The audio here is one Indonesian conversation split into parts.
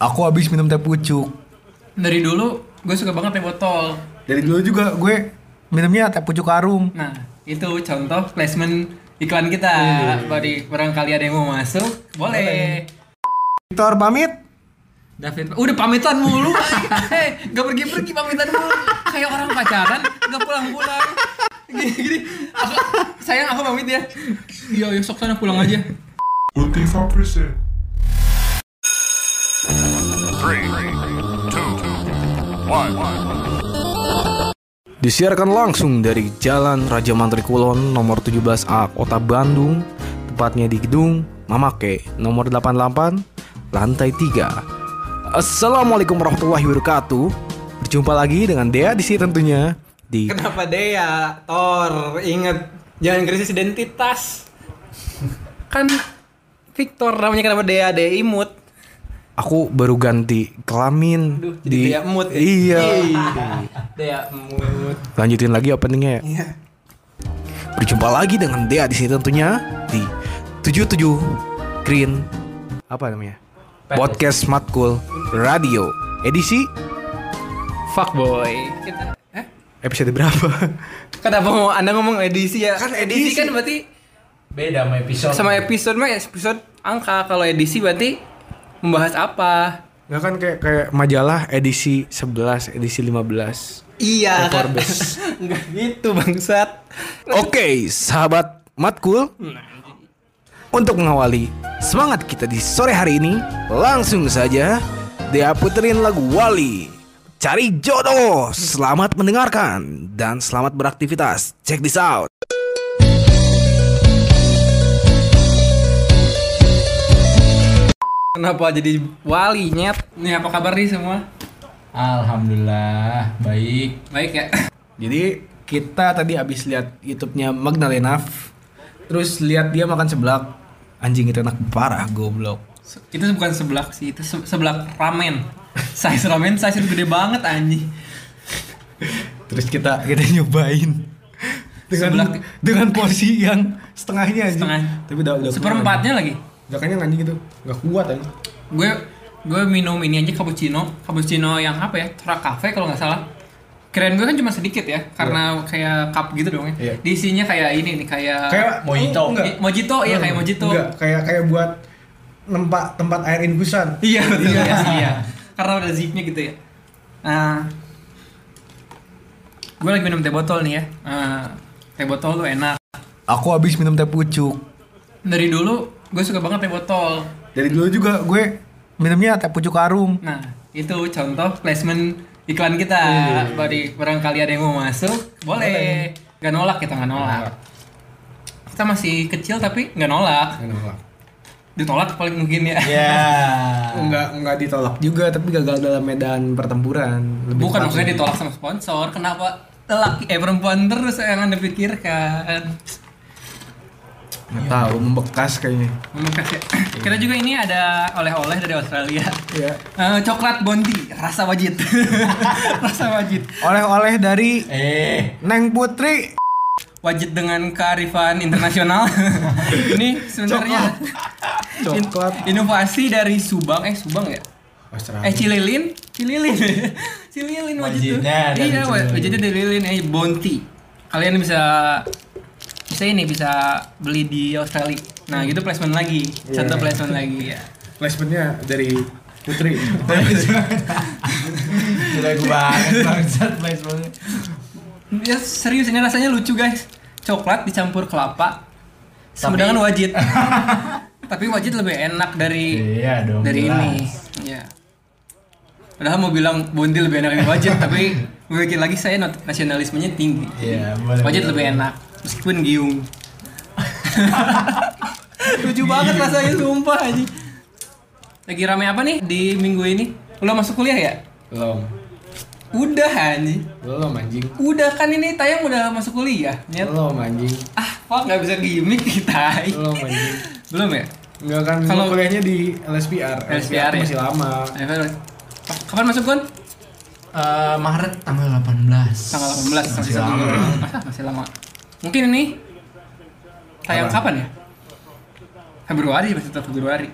Aku habis minum teh pucuk. Dari dulu gue suka banget teh botol. Dari dulu juga gue minumnya teh pucuk karung. Nah, itu contoh placement iklan kita. Bari barangkali ada yang mau masuk, boleh. Victor pamit. David, udah pamitan mulu. Hei, gak pergi-pergi pamitan mulu. Kayak orang pacaran, gak pulang-pulang. Gini, gini. Aku, sayang aku pamit ya. Iya, ya sok sana pulang aja. Ulti percent. Three, two, one. Disiarkan langsung dari Jalan Raja Mantri Kulon nomor 17A Kota Bandung, tepatnya di gedung Mamake nomor 88 lantai 3. Assalamualaikum warahmatullahi wabarakatuh. Berjumpa lagi dengan Dea di sini tentunya di Kenapa Dea? Thor, inget jangan krisis identitas. Kan Victor namanya kenapa Dea? Dea imut. Aku baru ganti kelamin Duh, jadi di Dea mood ya? Iya. Dea imut. Lanjutin lagi openingnya ya. Iya. Berjumpa lagi dengan Dea di sini tentunya di 77 Green apa namanya? Podcast Matkul Radio edisi Fuckboy. Kita, eh? episode berapa? Kenapa mau Anda ngomong edisi ya? Kan edisi, edisi. kan berarti Beda sama episode. sama episode mah episode angka. Kalau edisi berarti membahas apa? Nggak kan kayak kayak majalah edisi 11, edisi 15. Iya. kan? Enggak gitu bangsat. Oke, sahabat Matkul. Untuk mengawali semangat kita di sore hari ini, langsung saja Dea puterin lagu Wali. Cari jodoh. Selamat mendengarkan dan selamat beraktivitas. Check this out. Kenapa jadi wali nyet? Nih apa kabar nih semua? Alhamdulillah baik. Baik ya. Jadi kita tadi habis lihat YouTube-nya Magdalena terus lihat dia makan seblak. Anjing itu enak parah goblok. itu bukan sebelah sih, itu se- sebelah ramen. Size ramen size itu gede banget anjing. Terus kita kita nyobain dengan Seblak. dengan porsi yang setengahnya aja. Setengah. Tapi udah udah Seperempatnya lagi. Udah kenyang anjing gitu. Enggak kuat anjing. Gue gue minum ini aja cappuccino, cappuccino yang apa ya? Tora Cafe kalau nggak salah. Keren gue kan cuma sedikit ya, karena kayak cup gitu dong ya. Iya. Diisinya kayak ini nih, kayak Kayak Mojito. enggak. I- mojito, iya kayak mojito. Enggak, kayak kayak buat tempat tempat air infusan. Iya betul iya. iya. Karena ada zipnya gitu ya. Nah, gue lagi minum teh botol nih ya. Nah, teh botol tuh enak. Aku habis minum teh pucuk. Dari dulu gue suka banget teh botol. Dari dulu juga gue minumnya teh pucuk karung. Nah, itu contoh placement iklan kita. Bari barangkali ada yang mau masuk, boleh. Gak nolak kita nggak nolak. Kita masih kecil tapi nggak nolak. Ditolak paling mungkin ya. Ya. Enggak enggak ditolak juga tapi gagal dalam medan pertempuran. Lebih Bukan maksudnya ditolak sama sponsor. Kenapa lelaki eh perempuan terus yang anda pikirkan? Nggak tahu membekas kayaknya. Membekas ya. Kita juga ini ada oleh-oleh dari Australia. Iya. Eh, coklat bondi rasa wajit. rasa wajit. Oleh-oleh dari Eh. Neng Putri. Wajit dengan kearifan internasional. ini sebenarnya Coklat. in- inovasi dari Subang eh Subang ya? Australia. Eh Cililin, Cililin. Cililin wajit tuh. Iya, wa- Cililin. wajitnya dari Cililin eh Bonti. Kalian bisa bisa ini bisa beli di Australia. Nah, gitu placement lagi. Contoh Iya. placement lagi ya. Placementnya dari Putri. Jelek banget bangsat placementnya. Ya serius ini rasanya lucu guys. Coklat dicampur kelapa. Sama Tapi- dengan wajit. Tapi wajit lebih enak dari Iya dong. dari jelas. ini. Ya. Padahal mau bilang Bondi lebih enak dari wajit, tapi gue pikir lagi saya not- nasionalismenya tinggi. Iya, boleh. Wajit boleh. lebih enak, meskipun giung. Lucu banget rasanya sumpah aja. Lagi rame apa nih di minggu ini? Lo masuk kuliah ya? Belum. Udah anjing. Belum anjing. Udah kan ini tayang udah masuk kuliah. Nyet. Belum anjing. Ah, fuck nggak bisa gimmick kita. Belum anjing. Belum ya? Enggak kan Kalau- kuliahnya di LSPR. LSPR ya? masih lama. Eh, Kapan masuk Gon? Eh, Maret tanggal 18. Tanggal 18 masih, Masih lama. masih lama. Mungkin ini tayang Apa? kapan ya? Februari masih tetap Februari.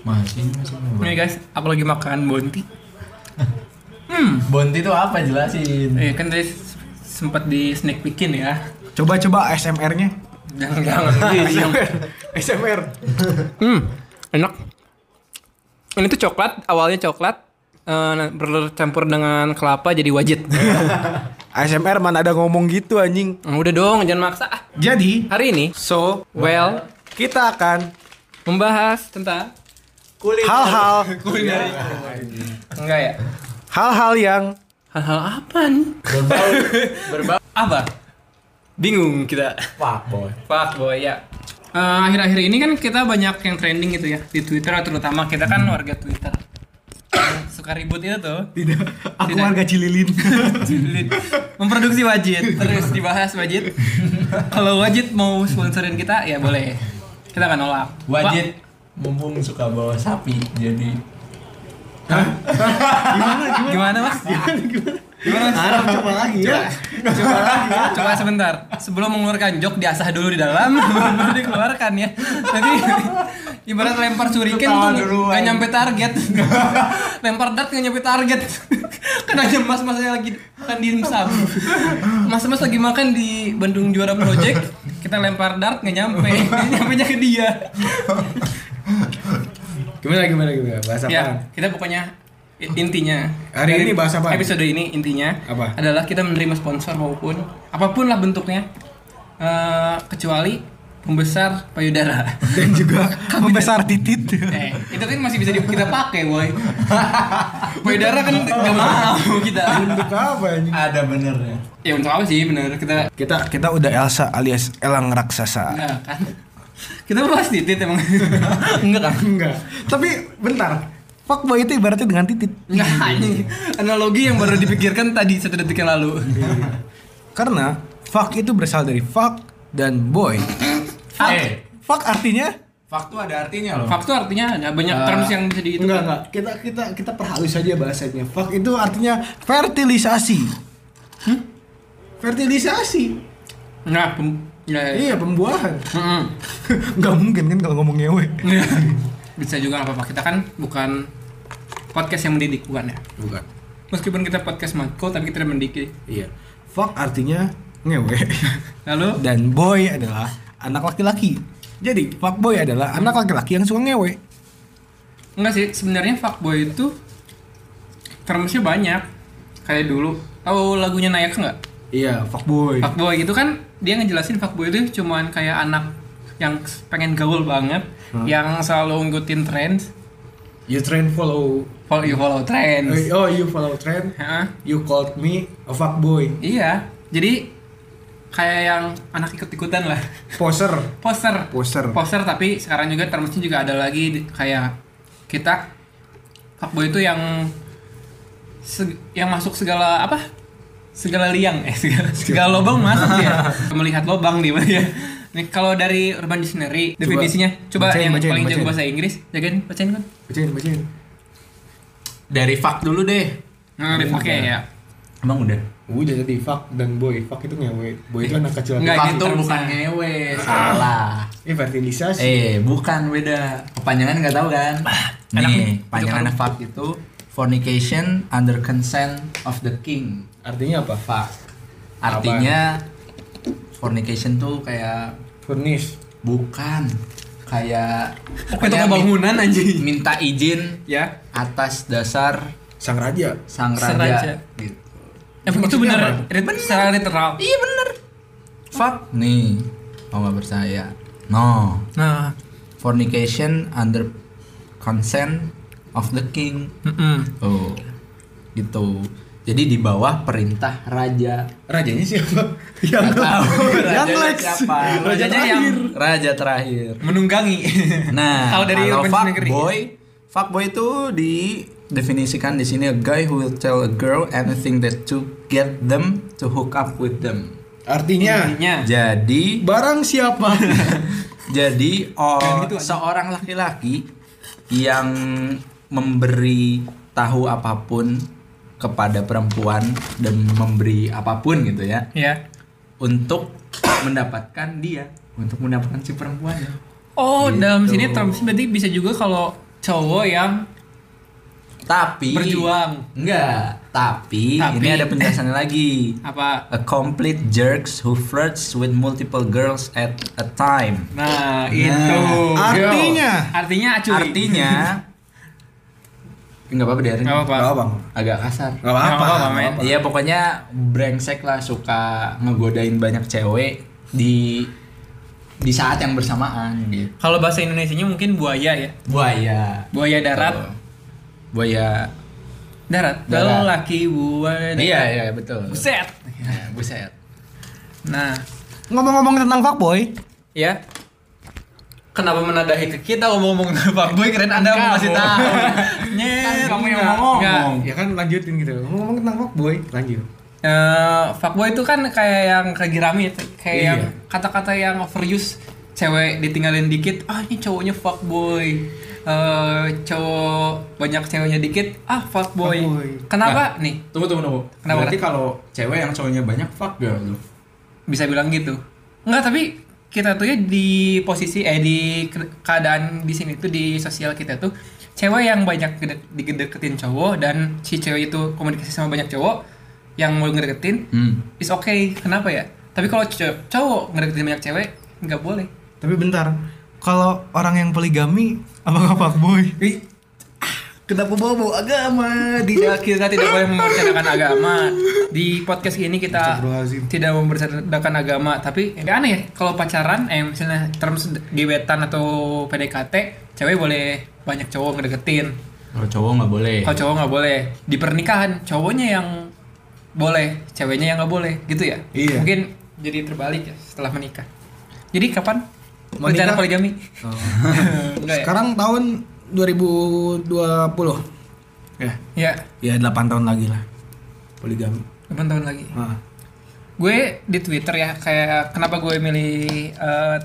Masih masih. Nih guys, aku lagi makan bonti. Hmm, Bonti itu apa jelasin? eh kan tadi sempat di sneak peekin ya. Coba-coba ASMR-nya. Jangan jangan gitu. ASMR. Hmm, enak. Ini tuh coklat, awalnya coklat, eh, bercampur dengan kelapa jadi wajit. ASMR mana ada ngomong gitu anjing. Nah, udah dong, jangan maksa. Ah, Jadi, Hari ini, so well, kita akan membahas tentang hal-hal enggak ya? hal-hal yang Hal-hal apa nih? Berbau berbau Apa? Bingung kita. fuck boy. Fuck boy ya. Eh, akhir-akhir ini kan kita banyak yang trending gitu ya di Twitter terutama kita kan warga Twitter. Suka ribut itu tuh. tidak. Aku Tidak. warga Cililin. Julid. memproduksi wajit. Terus dibahas wajit. Kalau wajit mau sponsorin kita ya boleh. Kita nggak nolak. Wajit mumpung suka bawa sapi jadi Wah, gimana mas? Gimana mas coba lagi ya. coba. Coba sebentar. Sebelum mengeluarkan jok diasah dulu di dalam. Baru dikeluarkan ya. Nanti ibarat lempar suriken tuh duluan. nggak nyampe target. Lempar dart nggak nyampe target. Kan aja mas masnya lagi makan di dimsum mas mas lagi makan di Bandung Juara Project kita lempar dart nggak nyampe. Nyampe nya ke dia. Gimana gimana gimana? Bahasa ya kita pokoknya intinya Hari ini bahas apa? episode ini intinya Apa? adalah kita menerima sponsor maupun apa pun lah bentuknya Eh, kecuali pembesar payudara Dan juga membesar titit. eh itu kan masih bisa kita pakai boy payudara kan nggak mau kita Untuk apa anjing? ada benernya. ya untuk apa sih bener kita Kita kita udah Elsa alias Elang raksasa. enggak kan kita bahas titit emang enggak kan Enggak. Tapi bentar. Fuckboy itu ibaratnya dengan titit. enggak anjing. analogi yang baru dipikirkan tadi satu detik yang lalu Karena fuck itu berasal dari fuck dan boy. Fuck, Eh. fuck artinya Fuck tuh ada artinya loh. Fuck tuh artinya ada banyak Eh, terms yang bisa dihitung. enggak enggak. Kita kita kita perhalus saja bahasanya. Fuck itu artinya fertilisasi. Fertilisasi. Nah, pem, ya, ya. Iya, pembuahan. Mm-mm. Enggak mungkin kan kalau ngomong ngewe. bisa juga apa-apa. Kita kan bukan podcast yang mendidik bukan ya. Bukan. Meskipun kita podcast matkul tapi kita tidak mendidik. Iya. Fuck artinya ngewe. Lalu Dan boy adalah anak laki-laki. Jadi fuckboy adalah anak laki-laki yang suka ngewe. enggak sih sebenarnya fuckboy itu termsnya banyak. Kayak dulu. Tahu lagunya Nayak nggak? Iya, fuckboy. Fuckboy itu kan dia ngejelasin fuckboy itu cuman kayak anak yang pengen gaul banget, yang selalu ngikutin trend, You trend follow. follow you follow trends. Oh, you follow trend. Heeh. You called me a fuckboy. Iya, jadi kayak yang anak ikut-ikutan lah. Poser. Poster. Poser. Poster tapi sekarang juga termsnya juga ada lagi kayak kita fuckboy itu yang yang masuk segala apa? Segala liang eh segala, segala lobang masuk ya. Melihat lobang di ya. Nih kalau dari Urban Dictionary definisinya coba Bacain, yang bacain, paling jago bahasa Inggris, jagain bacain kan. Bacain, bacain. Dari fuck dulu deh. Nah, dipakai ya. Emang udah. Udah tadi fuck dan boy. Fuck itu ngewe. Boy itu anak kecil. Enggak, fuck itu bukan ngewe, salah. Eh, fertilisasi. Eh, bukan beda. Kepanjangan nggak tahu kan? Nih, Nih, panjangan fuck itu fornication under consent of the king. Artinya apa? Fuck. Artinya fornication tuh kayak Furnish. bukan kayak Itu pokoknya kebangunan min- anjing. minta izin Ya. atas dasar Sang raja. sang Sang raja, raja. gitu. Eh, itu bener, rit- secara literal. Iya bener. Fuck. Nih, mau nggak percaya? No. Nah, Fornication under consent of the king. mm-mm. Oh, gitu. Jadi di bawah perintah raja. Rajanya siapa? Yang tahu Yang Lex. siapa. Raja Rajanya yang terakhir. Raja terakhir. menunggangi. Nah, kalau dari kalau Urban Dictionary. fuckboy, fuckboy itu didefinisikan di sini a guy who will tell a girl anything that to get them to hook up with them. Artinya Intinya. Jadi barang siapa? Jadi oh, Jangan gitu, seorang laki-laki yang memberi tahu apa pun kepada perempuan dan memberi apa pun gitu ya Ya. untuk mendapatkan dia, untuk mendapatkan si perempuan. Oh, Gitu. dalam sini terms berarti bisa juga kalau cowok yang Tapi berjuang. Enggak, tapi, Tapi. ini ada penjelasannya lagi. Apa? A complete jerks who flirts with multiple girls at a time. Nah, itu. Artinya? Artinya acuy. Artinya Enggak apa-apa biarin. Nggak apa-apa. Apa Agak kasar. Gak apa-apa. Iya pokoknya brengsek lah suka ngegodain banyak cewek di di saat yang bersamaan gitu. Kalau bahasa Indonesianya mungkin buaya ya. Buaya. Buaya darat. Tuh. Buaya. Darat. Darat. Lelaki buaya. darat. Iya iya betul. Buset. Ya, buset. Nah, Ngomong-ngomong tentang fuckboy, ya. Kenapa menadahi ke kita ngomong-ngomong tentang fuckboy keren Anda mau kasih tahu. Nyet. kamu yang ngomong. Ya kan lanjutin gitu. Ngomong-ngomong tentang fuckboy, lanjut. Eh, fuckboy itu kan kayak yang lagi rame ya, kayak Iya. yang kata-kata yang overuse cewek ditinggalin dikit ah ini cowoknya fuckboy Eh cowok banyak ceweknya dikit ah fuckboy Fuckboy. kenapa nih Tunggu tunggu tunggu. Kenapa? Berarti kalau cewek yang cowoknya banyak fuck girl bisa bilang gitu enggak tapi kita tuh ya di posisi eh di ke- keadaan di sini tuh di sosial kita tuh cewek yang banyak digedeketin cowok dan si cewek itu komunikasi sama banyak cowok yang mau ngedeketin Hmm. is okay kenapa ya tapi kalau cow- cowok ngedeketin banyak cewek nggak boleh Tapi bentar, kalau orang yang poligami apakah fuckboy? Kenapa bawa agama? Di tidak kita tidak boleh membercadakan agama di podcast ini kita tidak membercadakan agama tapi nggak aneh ya kalau pacaran eh misalnya terus gebetan atau PDKT cewek boleh banyak cowok ngedeketin Kalau cowok nggak boleh. kalau cowok nggak boleh di pernikahan cowoknya yang boleh ceweknya yang nggak boleh gitu ya Iya. mungkin jadi terbalik ya setelah menikah jadi kapan Mau rencana nikah? poligami Oh. Enggak ya? Sekarang tahun 2020. Ya. ya Ya 8 tahun lagi lah. Poligami. 8 tahun lagi Ah. gue di Twitter ya kayak kenapa gue milih eh,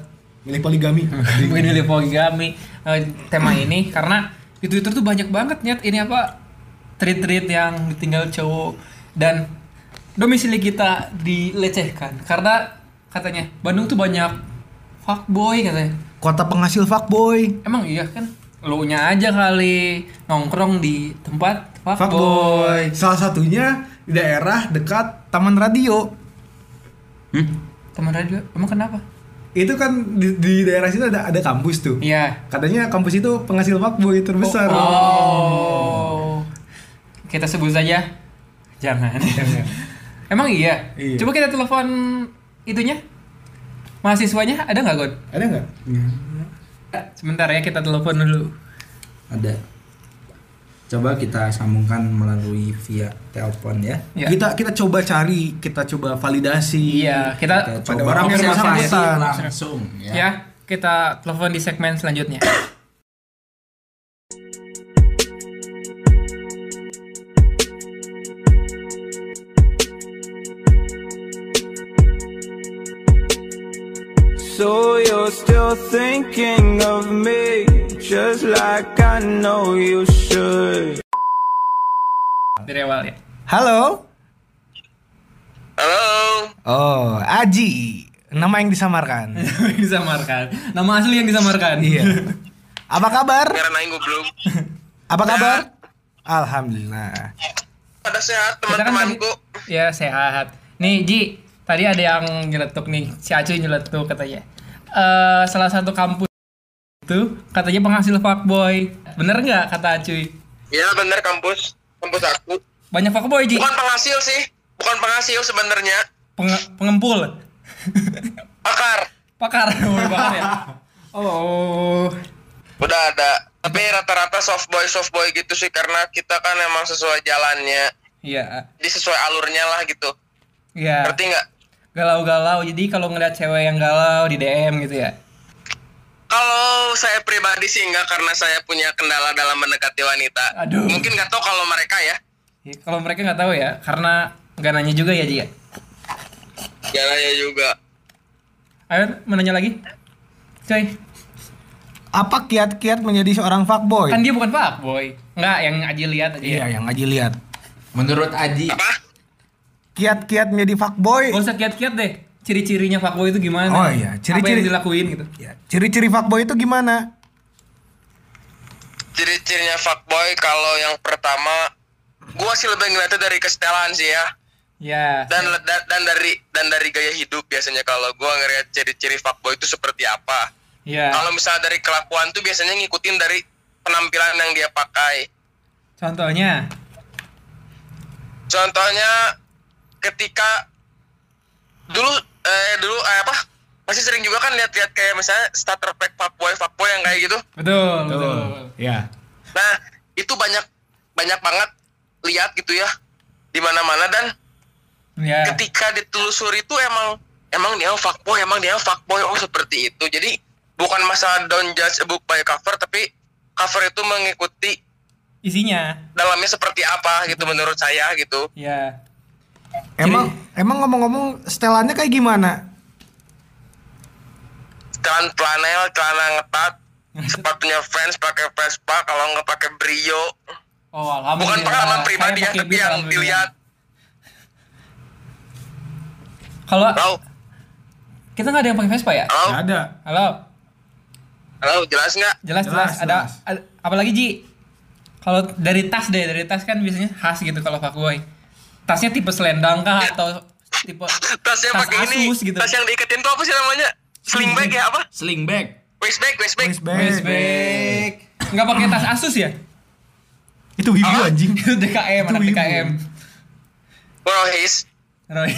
Milih poligami. gue milih poligami eh, tema ini karena di Twitter tuh banyak banget nyet ini apa tweet-tweet yang ditinggal cowok dan domisili kita dilecehkan karena katanya Bandung tuh banyak fuckboy katanya Kota penghasil fuckboy. emang iya kan lu nya aja kali nongkrong di tempat fuckboy, Fuckboy. Salah satunya di daerah dekat Taman Radio. teman radio emang kenapa Itu kan di, di daerah situ ada ada kampus tuh. iya Katanya kampus itu penghasil fuckboy terbesar. Oh. Kita sebut saja jangan. Emang iya? Iya. Coba kita telepon itunya. Mahasiswanya ada nggak, God? Ada nggak? Sebentar ya kita telepon dulu. Ada. Coba kita sambungkan melalui via telepon ya. Ya. Kita kita coba cari, kita coba validasi. Iya, kita Pada Coba orang yang langsung ya. ya, kita telepon di segmen selanjutnya. Still thinking of me, just like I know you should. Dari awal ya. Halo. Halo, Oh, Aji. Nama yang disamarkan. disamarkan. Nama asli yang disamarkan. iya. Apa kabar? karena aing goblok. Apa kabar? Alhamdulillah. Pada sehat kan teman-temanku. tadi- ya sehat. Nih Ji, tadi ada yang nyeletuk nih, si Acuy nyeletuk katanya. Eh salah satu kampus itu katanya penghasil fuckboy. Bener nggak kata Acuy? Ya bener kampus, kampus aku. Banyak fuckboy Ji. Bukan penghasil sih, bukan penghasil sebenarnya. Penge- pengempul. Pakar. Pakar. Oh, ya. Oh. Udah ada. Tapi rata-rata soft boy soft boy gitu sih karena kita kan emang sesuai jalannya, Iya. di sesuai alurnya lah gitu. Iya. Ngerti nggak? Galau-galau. Jadi kalau ngeliat cewek yang galau di DM gitu ya. Kalau saya pribadi sih enggak karena saya punya kendala dalam mendekati wanita. Aduh. Mungkin nggak tahu kalau mereka ya. Ya, Kalau mereka nggak tahu ya, karena nggak nanya juga ya Ji ya. Jalannya juga. Ayo menanya lagi. Coy, Apa kiat-kiat menjadi seorang fuckboy? kan dia bukan fuckboy. Nggak, yang Aji lihat aja. Iya, yang Aji lihat. Menurut Aji, Apa? Kiat-kiat menjadi fuckboy. Gak usah kiat-kiat deh. Ciri-cirinya fuckboy itu gimana? Oh iya, Apa ciri-ciri. yang dilakuin gitu. Ya, ciri-ciri fuckboy itu gimana? ciri-cirinya fuckboy kalau yang pertama gua sih lebih ngeliatnya dari kesetelan sih ya Ya. dan dan, dan dari dan dari gaya hidup biasanya kalau gua ngeliat ciri-ciri fuckboy itu seperti apa Ya. kalau misalnya dari kelakuan tuh biasanya ngikutin dari penampilan yang dia pakai Contohnya. contohnya ketika dulu eh dulu eh, apa masih sering juga kan lihat-lihat kayak misalnya starter pack fuckboy fuckboy yang kayak gitu Betul, betul. Ya. Nah, itu banyak banyak banget lihat gitu ya di mana-mana dan Ya. ketika ditelusuri itu emang emang dia fuckboy, emang dia fuckboy oh seperti itu. Jadi bukan masalah don't judge a book by cover tapi cover itu mengikuti Isinya. dalamnya seperti apa gitu menurut saya gitu. Ya. Emang emang ngomong-ngomong setelannya kayak gimana? Setelan flanel, celana ngetat, sepatunya fans pakai Vespa kalau nggak pakai Brio. Oh, Bukan alhamdulillah. pengalaman pribadi ya, tapi yang dilihat. Kalau Halo, kita nggak ada yang pakai Vespa ya? halo, Nggak ada. Halo. halo, jelas nggak? Jelas jelas, Jelas, ada, ada- apalagi Ji? Kalau dari tas deh, dari tas kan biasanya khas gitu kalau fuckboy. Tasnya tipe selendang kah atau tipe tasnya Tas pakai ini gitu. tas yang diiketin tuh apa sih namanya sling bag ya apa Sling bag. waist bag waist bag Waist bag. waist bag. Pakai tas Asus ya? Itu wibu anjing. Itu DKM, anak wibu. DKM. bro his Roy.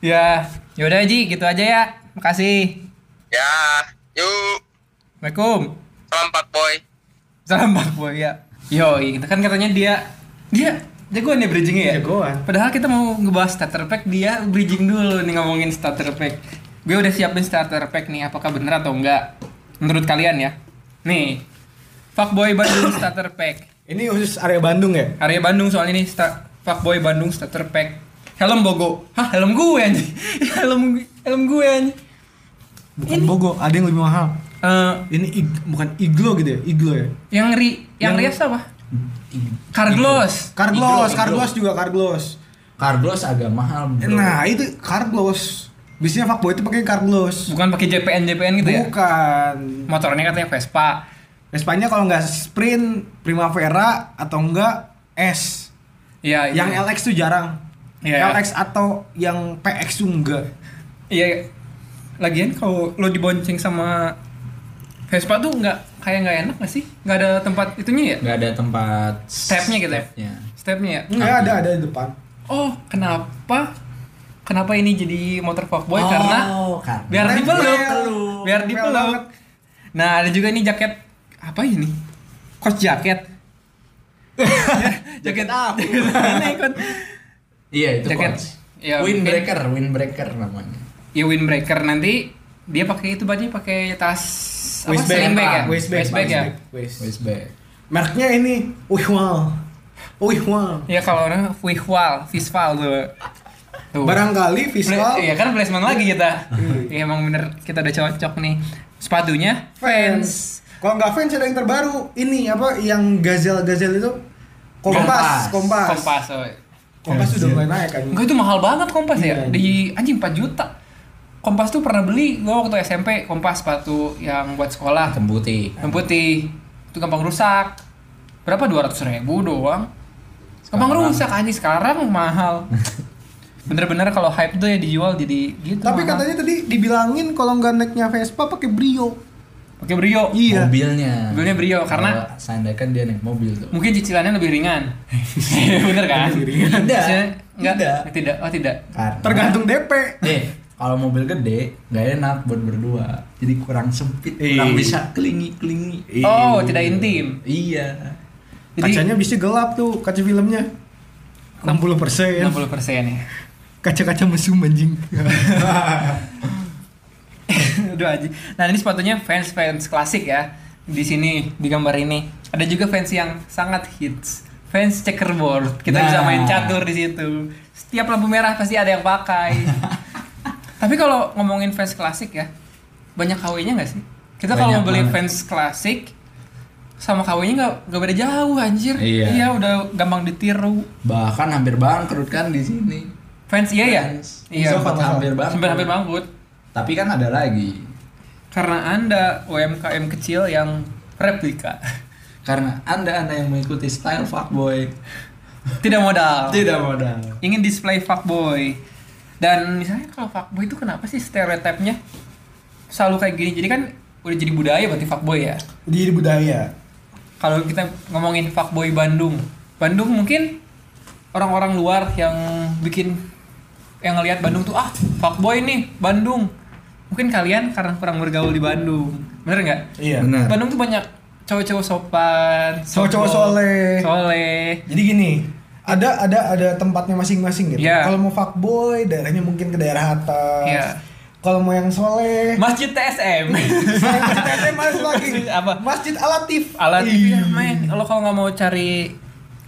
ya, yaudah Ji, gitu aja ya. Makasih. ya yuk Assalamualaikum. salam pak boy Salam Pak Boy ya. Yo, itu kan katanya dia dia jagoan ya bridgingnya ya. Jagoan. Padahal kita mau ngebahas starter pack, dia bridging dulu nih ngomongin starter pack. Gue udah siapin starter pack nih, apakah bener atau enggak? Menurut kalian ya. Nih, Fuckboy Bandung starter pack. Ini khusus area Bandung ya? Area Bandung soalnya ini sta Fuckboy Bandung starter pack. Helm Bogo. Hah, helm gue anjing. helm helm gue anjing. Bukan Bogo, ada yang lebih mahal. Eh, Ini ig- bukan iglo gitu ya? Iglo ya? yang ri yang, Yang- rias apa? Carglass. Carglass, Carglass juga Carglass. Carglass agak mahal, bro. Nah, itu Carglass. Biasanya fuckboy itu pakai Carglass. Bukan pakai JPN JPN gitu ya? Bukan. Motornya katanya Vespa. Vespanya kalau nggak sprint, Primavera atau enggak S. Iya, Yang iya. LX tuh jarang. Iya. LX atau yang PX tuh enggak. Iya. Lagian kalau lo dibonceng sama Vespa tuh nggak kayak nggak enak nggak sih? Nggak ada tempat itunya ya? Nggak ada tempat Stepnya gitu ya? stepnya. Stepnya ya? Enggak ada ada di depan. Oh, kenapa? Kenapa ini jadi motor fuckboy? Oh, Karena karena- biar dipeluk. Peluk. Biar dipeluk. Nah, ada juga nih jaket apa ini? Coach jaket. jaket apa? Kan. Iya, itu Jaket. coach. Ya, windbreaker, windbreaker namanya. Ya windbreaker nanti dia pakai itu bajunya pakai tas apa Waist bag. sling bag ya? Waist bag, Waist bag ya. Waist. Waist bag. Mereknya ini Wihwal. Wihwal. Ya kalau orang Wihwal, Visval tuh. Tuh. Barangkali visual Iya kan placement lagi kita. Iya emang bener kita udah cocok nih. Sepatunya fans. Kalau nggak fans ada yang terbaru. Ini apa yang gazel-gazel itu? Kompas, kompas. Kompas. oh. Kompas udah mulai naik kan. Enggak itu mahal banget Kompas ya. Iya, Di anjing 4 juta. Kompas tuh pernah beli gua waktu SMP Kompas sepatu yang buat sekolah. Hitam putih. Yang putih. Itu gampang rusak. Berapa 200 ribu doang. Gampang Sekarang. rusak anjing sekarang mahal. Bener-bener kalau hype tuh ya dijual jadi gitu. Tapi mahal. katanya tadi dibilangin kalau nggak naiknya Vespa pakai Brio. pakai Brio. Iya. Mobilnya. Mobilnya Brio, karena- seandainya kan dia naik mobil tuh. Mungkin cicilannya lebih ringan. Bener kan? Tidak. Cicilannya- enggak? Tidak. Tidak. Oh, tidak. Karena Tergantung DP. Eh, kalau mobil gede nggak enak buat berdua. Jadi kurang sempit, kurang Ih. bisa kelingi-kelingi. Oh, tidak intim. Iya. Jadi Kacanya bisa gelap tuh kaca filmnya. 60 persen. 60 persen ya. Kaca-kaca mesum anjing. Udah aja. Nah ini sepatunya fans fans klasik ya. Di sini di gambar ini ada juga fans yang sangat hits. Fans checkerboard. Kita Nah. bisa main catur di situ. Setiap lampu merah pasti ada yang pakai. Tapi kalau ngomongin fans klasik ya, banyak KW-nya nggak sih? Kita kalau beli fans klasik sama KW-nya nggak nggak beda jauh anjir. Iya. udah gampang ditiru. Bahkan hampir bangkrut kan di sini. Fans iya ya? Fans. Iya. Sempat hampir bangkrut. Sampai hampir bangkrut. Tapi kan ada lagi. Karena Anda UMKM kecil yang replika. Karena anda-anda yang mengikuti style fuckboy Tidak modal. tidak modal. Ingin display fuckboy. Dan misalnya kalau fuckboy itu kenapa sih stereotipnya selalu kayak gini? Jadi kan udah jadi budaya berarti fuckboy ya. Di budaya. Kalau kita ngomongin fuckboy Bandung, Bandung mungkin orang-orang luar yang bikin yang ngelihat Bandung tuh ah fuckboy nih Bandung. Mungkin kalian karena kurang bergaul di Bandung, bener nggak? Iya. Benar. Bandung tuh banyak cowok-cowok sopan, Cowok-cowok soleh. soleh. Jadi gini, ada ada ada tempatnya masing-masing gitu. Iya. Kalau mau fuckboy, daerahnya mungkin ke daerah atas. Iya. Kalau mau yang soleh, Masjid TSM. masjid TSM masuk lagi. Apa? Masjid Alatif. Alat Ih. ya main. Kalau kalau nggak mau cari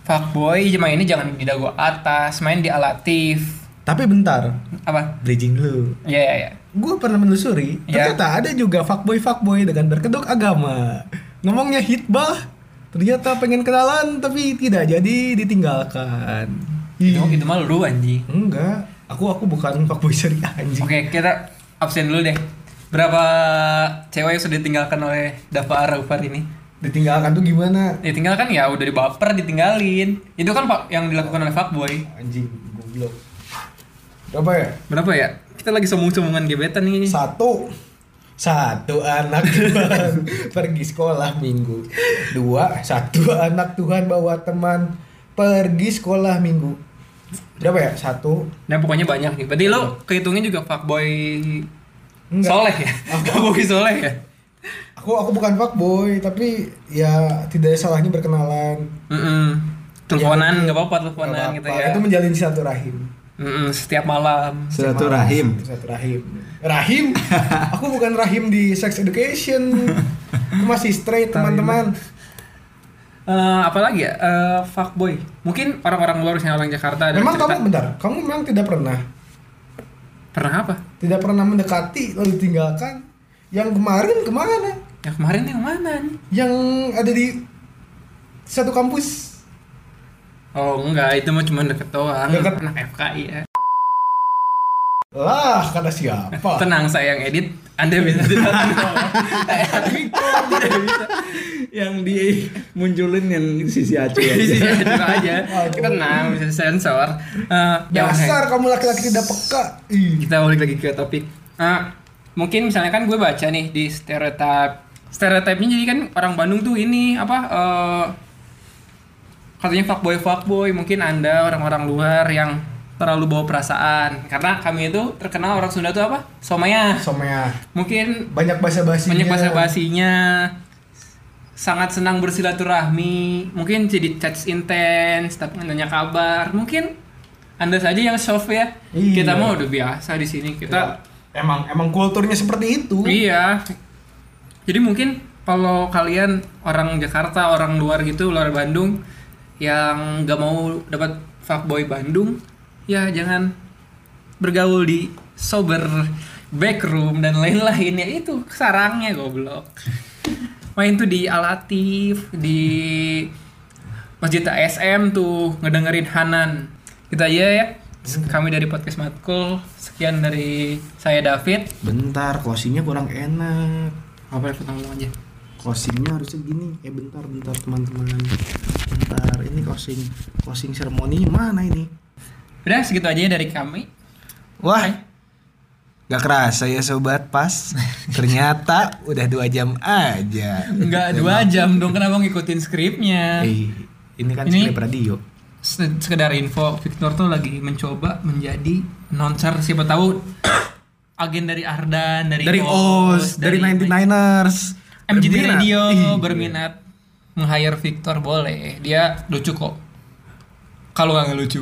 fuckboy, mainnya jangan di dagu atas, main di alatif. Tapi bentar, Apa? bridging dulu. Iya iya iya. Gue pernah menelusuri, Iya. ternyata ada juga fuckboy fuckboy dengan berkedok agama. Ngomongnya hitbah, ternyata pengen kenalan tapi tidak jadi ditinggalkan. Itu, itu mah lu anjing. Enggak, aku aku bukan fuckboy syariah anjing. Oke, kita absen dulu deh. Berapa cewek yang sudah ditinggalkan oleh Dava Araufar ini? Ditinggalkan tuh gimana? Ditinggalkan ya udah dibaper, ditinggalin. Itu kan pak yang dilakukan oleh fuckboy. Anjing, goblok. Berapa ya? Berapa ya? Kita lagi sombong-sombongan gebetan nih. Satu satu anak Tuhan pergi sekolah minggu dua satu anak Tuhan bawa teman pergi sekolah minggu berapa ya satu Nah pokoknya banyak nih. Berarti lo kehitungnya juga fuckboy Enggak. soleh ya? Fuckboy soleh ya? aku aku bukan fuckboy tapi ya tidak salahnya berkenalan Mm-mm. Teleponan Ya, nggak apa-apa teleponan gitu apa-apa. ya. itu menjalin silaturahim Mm-mm, setiap malam. Silaturahim. silaturahim rahim aku bukan rahim di sex education aku masih straight teman-teman Eh, apalagi ya? Eh, fuckboy. Mungkin orang-orang luar misalnya orang Jakarta ada memang cerita- kamu bentar kamu memang tidak pernah pernah apa? tidak pernah mendekati lalu ditinggalkan yang kemarin ke mana Yang kemarin yang mana nih? yang ada di satu kampus Oh enggak, itu mah cuma deket doang. Deket. Anak FKI ya. lah kata siapa Tenang saya yang edit, Anda bisa tidak Tidak bisa. yang dimunculin yang sisi acu aja. aja aja. Aduh. Kita tenang, bisa sensor. Yang dasar kamu laki-laki tidak peka Ih. kita balik lagi ke topik. Ah, mungkin misalnya kan gue baca nih di stereotip. Stereotipnya jadi kan orang Bandung tuh ini apa? eh, katanya fuckboy fuckboy. Mungkin anda orang-orang luar yang terlalu bawa perasaan. Karena kami itu terkenal orang Sunda tuh apa? Somaya. somea Mungkin banyak bahasa basinya banyak bahasa basinya. Sangat senang bersilaturahmi. Mungkin jadi chat intens, tapi nanya kabar. Mungkin anda saja yang soft ya. Iya. Kita mah udah biasa di sini. Kita emang emang kulturnya seperti itu Iya. Jadi mungkin kalau kalian orang Jakarta, orang luar gitu, luar Bandung yang gak mau dapat fuckboy Bandung, ya jangan bergaul di sober backroom dan lain-lain ya itu sarangnya goblok. Main tuh di Alatif, di Masjid ASM tuh ngedengerin Hanan. Kita aja ya. Kami dari podcast Matkul. Sekian dari saya David. bentar closingnya kurang enak Apa ya potong aja? Closingnya harusnya gini. Eh bentar bentar teman-teman. Bentar. Ini closing closing ceremony mana ini? Udah segitu aja ya dari kami. wah. Gak kerasa ya sobat pas. Ternyata udah dua jam aja. Enggak dua jam dong kenapa ngikutin skripnya? Eh, Ini kan Ini- skrip radio. Se- Sekedar info, Victor tuh lagi mencoba menjadi announcer. Siapa tahu agen dari Ardan, dari, Dari OS, dari 99ers MGT Berminat. Radio Iya. berminat meng-hire Victor boleh. Dia lucu kok. Kalau nggak lucu.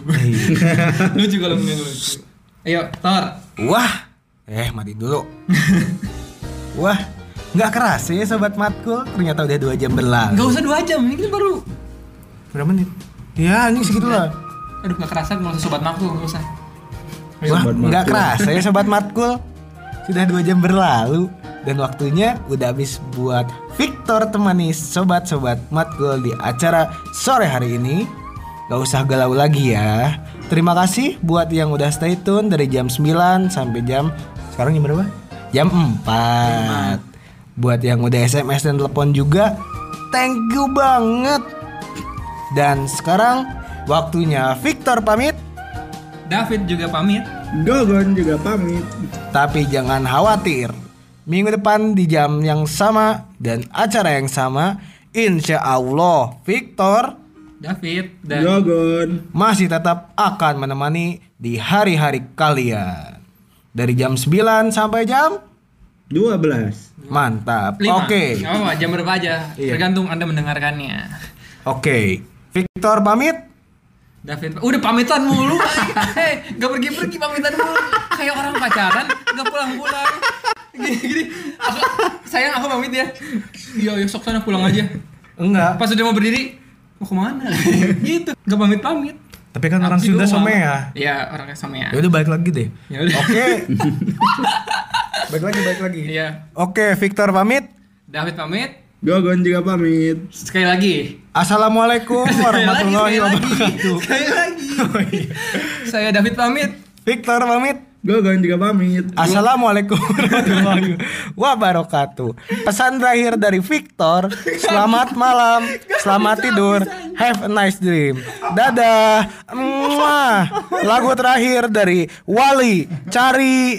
lucu kalau nggak lucu. Ayo, Thor. Wah Eh mati dulu Wah Gak kerasa ya sobat matkul Ternyata udah dua jam berlalu Gak usah dua jam, ini kan baru. Berapa menit? Ya anjing segitu lah Aduh nggak kerasa nggak usah sobat makhluk nggak usah. Wah, Sobat nggak Matkul. kerasa ya sobat matkul. Sudah dua jam berlalu dan waktunya udah habis buat Victor temani sobat-sobat matkul di acara sore hari ini. Gak usah galau lagi ya. Terima kasih buat yang udah stay tune dari jam 9 sampai jam sekarang jam berapa? Jam 4. Buat yang udah SMS dan telepon juga, thank you banget. Dan sekarang waktunya Victor pamit. David juga pamit. Gogon juga pamit. Tapi jangan khawatir. Minggu depan di jam yang sama dan acara yang sama, insya Allah Victor David dan Gogon. masih tetap akan menemani di hari-hari kalian. Dari jam 9 sampai jam 12. mantap. Oke. Nggak apa-apa, jam berapa aja. Iya. Tergantung Anda mendengarkannya. Oke. Victor pamit. David, udah pamitan mulu. Hei, gak pergi-pergi pamitan mulu. Kayak orang pacaran, gak pulang-pulang. Gini-gini. Aku, sayang aku pamit ya. Iya, ya sok sana pulang aja. Enggak. Pas udah mau berdiri, mau ke mana? gitu, gak pamit-pamit. Tapi kan orang Sunda somea. Iya, orangnya somea. Ya udah balik lagi deh. Ya udah. Oke. balik lagi, balik lagi. Iya. Oke, Victor pamit. David pamit. Gogon juga pamit. Sekali lagi. Assalamualaikum warahmatullahi sekali lagi, wabarakatuh. Sekali lagi. Saya David pamit. Victor pamit. Gogon juga pamit. Assalamualaikum warahmatullahi wabarakatuh. Pesan terakhir dari Victor, selamat malam, selamat tidur, have a nice dream. Dadah. Lagu terakhir dari Wali, cari